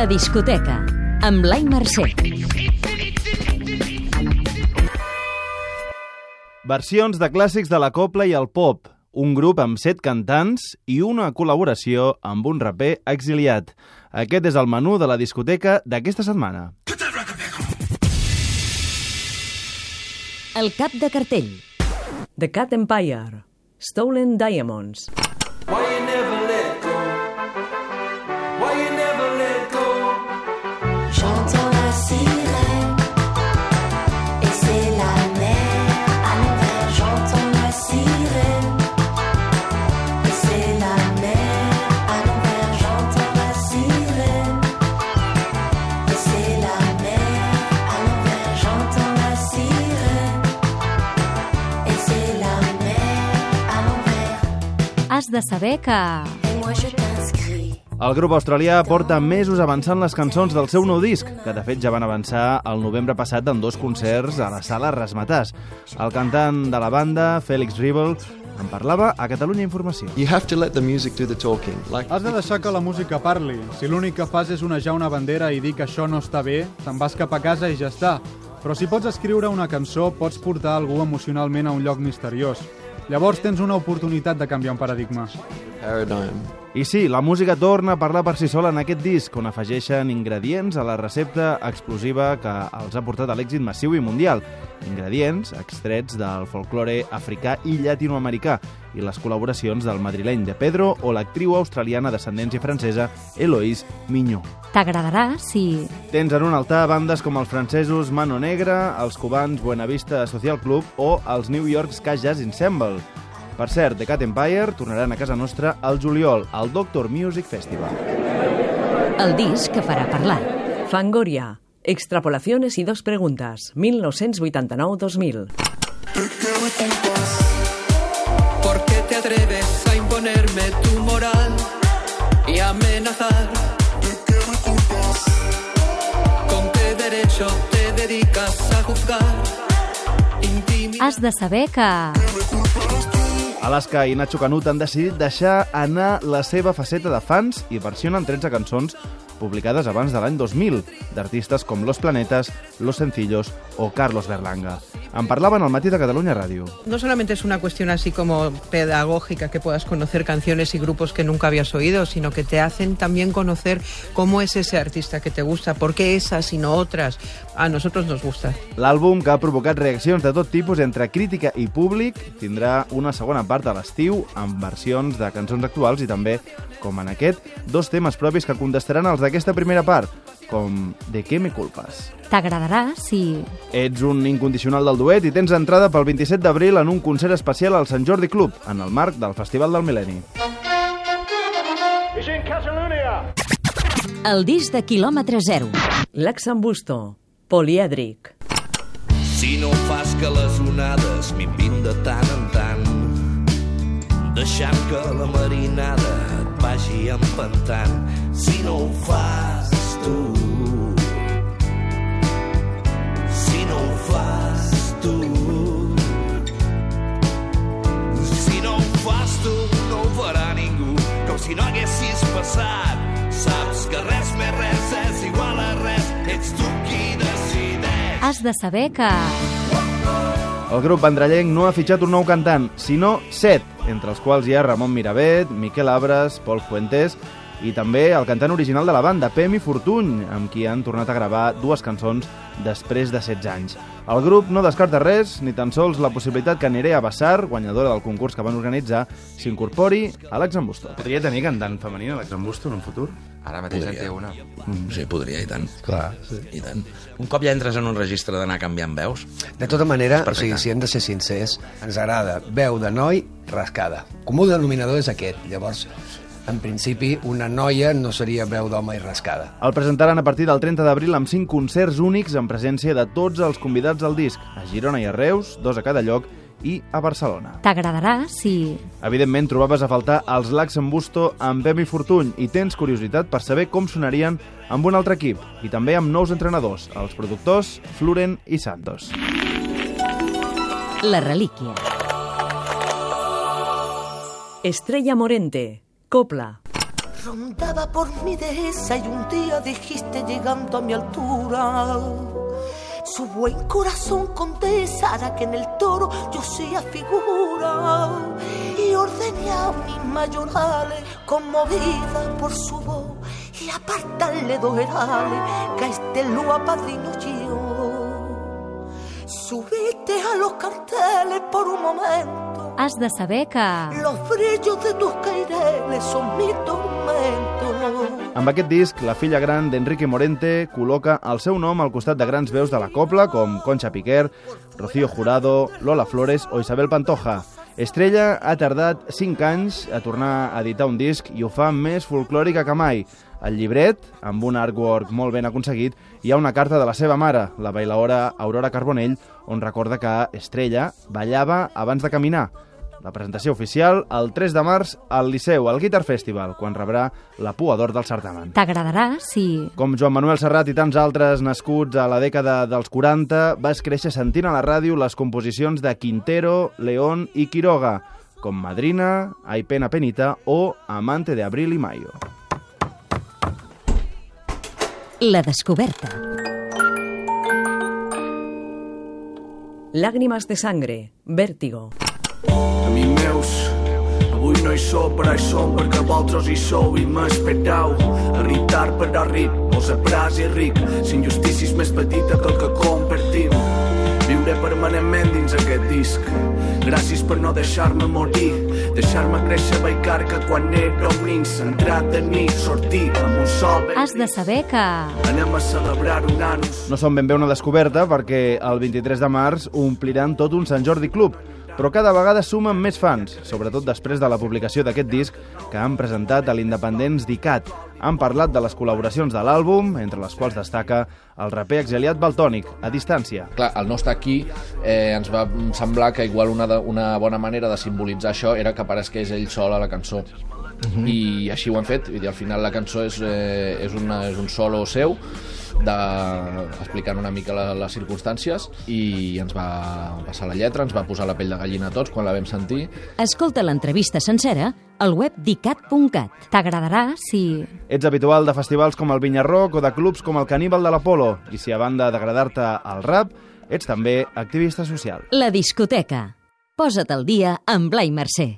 La discoteca, amb Blai Mercè. Versions de clàssics de la copla i el pop, un grup amb set cantants i una col·laboració amb un raper exiliat. Aquest és el menú de la discoteca d'aquesta setmana. El cap de cartell. The Cat Empire. Stolen Diamonds. Has de saber que... El grup australià porta mesos avançant les cançons del seu nou disc, que de fet ja van avançar el novembre passat en dos concerts a la sala Rasmatàs. El cantant de la banda, Félix Riebel, en parlava a Catalunya Informació. You have to let the music do the talking. Like Has de deixar que la música parli. Si l'únic que fas és onejar una bandera i dir que això no està bé, te'n vas cap a casa i ja està. Però si pots escriure una cançó, pots portar algú emocionalment a un lloc misteriós. Llavors tens una oportunitat de canviar un paradigma. Paradigm. I sí, la música torna a parlar per si sola en aquest disc, on afegeixen ingredients a la recepta explosiva que els ha portat a l'èxit massiu i mundial. Ingredients extrets del folklore africà i llatinoamericà i les col·laboracions del madrileny de Pedro o l'actriu australiana d'ascendència francesa Eloise Mignot. T'agradarà si... Tens en un altar bandes com els francesos Mano Negra, els cubans Buenavista Social Club o els New York Ska Jazz Ensemble. Per cert, The Cat Empire tornaran a casa nostra al juliol, al Doctor Music Festival. El disc que farà parlar. Fangoria. Extrapolaciones y dos preguntas. 1989-2000. ¿Por qué te atreves a imponerme tu moral y amenazar? ¿Con qué derecho te dedicas a juzgar? Has de saber que... Alaska i Nacho Canut han decidit deixar anar la seva faceta de fans i versionen 13 cançons publicades abans de l'any 2000, d'artistes com Los Planetas, Los Sencillos o Carlos Berlanga. En parlaven al matí de Catalunya Ràdio. No solamente es una cuestión así como pedagógica, que puedas conocer canciones y grupos que nunca habías oído, sino que te hacen también conocer cómo es ese artista que te gusta, por qué esas y no otras. A nosotros nos gusta. L'àlbum, que ha provocat reaccions de tot tipus entre crítica i públic, tindrà una segona part a l'estiu amb versions de cançons actuals i també, com en aquest, dos temes propis que contestaran els d'aquesta primera part, com De què me culpes? T'agradarà si... Ets un incondicional del duet i tens entrada pel 27 d'abril en un concert especial al Sant Jordi Club, en el marc del Festival del Mil·lenni. El disc de quilòmetre zero. Laxambusto. Polièdric. Si no fas que les onades minvin de tant en tant, deixant que la marinada et vagi empantant. Si no ho fas tu, passat. Saps que res més res és igual a res, ets tu qui decideix. Has de saber que... El grup vendrellenc no ha fitxat un nou cantant, sinó set, entre els quals hi ha Ramon Miravet, Miquel Abres, Pol Fuentes i també el cantant original de la banda, Pemi Fortuny, amb qui han tornat a gravar dues cançons després de 16 anys. El grup no descarta res, ni tan sols la possibilitat que Nerea Bassar, guanyadora del concurs que van organitzar, s'incorpori a l'Axambusto. Podria tenir cantant femenina l'Axambusto en un futur? Ara mateix en té una. Mm. Sí, podria, i tant. Clar, sí. I tant. Un cop ja entres en un registre d'anar canviant veus... De tota manera, o sigui, si hem de ser sincers, ens agrada veu de noi rascada. Comú denominador és aquest. Llavors, en principi, una noia no seria veu d'home i rascada. El presentaran a partir del 30 d'abril amb 5 concerts únics en presència de tots els convidats del disc, a Girona i a Reus, dos a cada lloc, i a Barcelona. T'agradarà si... Evidentment, trobaves a faltar els Lacs en Busto amb Pemi Fortuny i tens curiositat per saber com sonarien amb un altre equip i també amb nous entrenadors, els productors Floren i Santos. La relíquia. Estrella Morente. Copla. Rondaba por mi dehesa y un día dijiste llegando a mi altura. Su buen corazón contestará que en el toro yo sea figura. Y ordené a mis mayorales, conmovida por su voz, y apartarle dos herales, que a este lo apadrino yo. Subiste a los carteles por un momento. Has de saber que... Los brillos de tus caireles son mi tormento. Amb aquest disc, la filla gran d'Enrique Morente col·loca el seu nom al costat de grans veus de la copla com Concha Piquer, Rocío Jurado, Lola Flores o Isabel Pantoja. Estrella ha tardat 5 anys a tornar a editar un disc i ho fa més folclòrica que mai. Al llibret, amb un artwork molt ben aconseguit, hi ha una carta de la seva mare, la bailaora Aurora Carbonell, on recorda que Estrella ballava abans de caminar. La presentació oficial el 3 de març al Liceu, al Guitar Festival, quan rebrà la Pua d'Or del certamen. T'agradarà si... Com Joan Manuel Serrat i tants altres nascuts a la dècada dels 40, vas créixer sentint a la ràdio les composicions de Quintero, León i Quiroga, com Madrina, Ay Pena Penita o Amante de Abril y Mayo. La descoberta. Lágrimas de sangre, vértigo. Amics meus, avui no hi sou, però hi som perquè vosaltres hi sou i m'esperau. Irritar però ric, vos apràs i ric, si injustícia és més petita que el que compartim. Viure permanentment dins aquest disc. Gràcies per no deixar-me morir, deixar-me créixer baicar que quan era un nin centrat de nit sortir amb un sol ben Has de saber que... Anem a celebrar un anus. No són ben bé una descoberta perquè el 23 de març ompliran tot un Sant Jordi Club, però cada vegada sumen més fans, sobretot després de la publicació d'aquest disc que han presentat a l'Independents d'ICAT. Han parlat de les col·laboracions de l'àlbum, entre les quals destaca el raper exiliat Baltònic, a distància. Clar, el no estar aquí eh, ens va semblar que igual una, de, una bona manera de simbolitzar això era que aparegués ell sol a la cançó. Mhm. I així ho han fet, dir, al final la cançó és, eh, és, una, és un solo seu, de, explicant una mica la, les circumstàncies i ens va passar la lletra, ens va posar la pell de gallina a tots quan la vam sentir Escolta l'entrevista sencera al web dicat.cat. T'agradarà si... Ets habitual de festivals com el Vinyarroc o de clubs com el Caníbal de l'Apolo, i si a banda d'agradar-te el rap, ets també activista social. La discoteca. Posa't al dia amb Blai Mercè.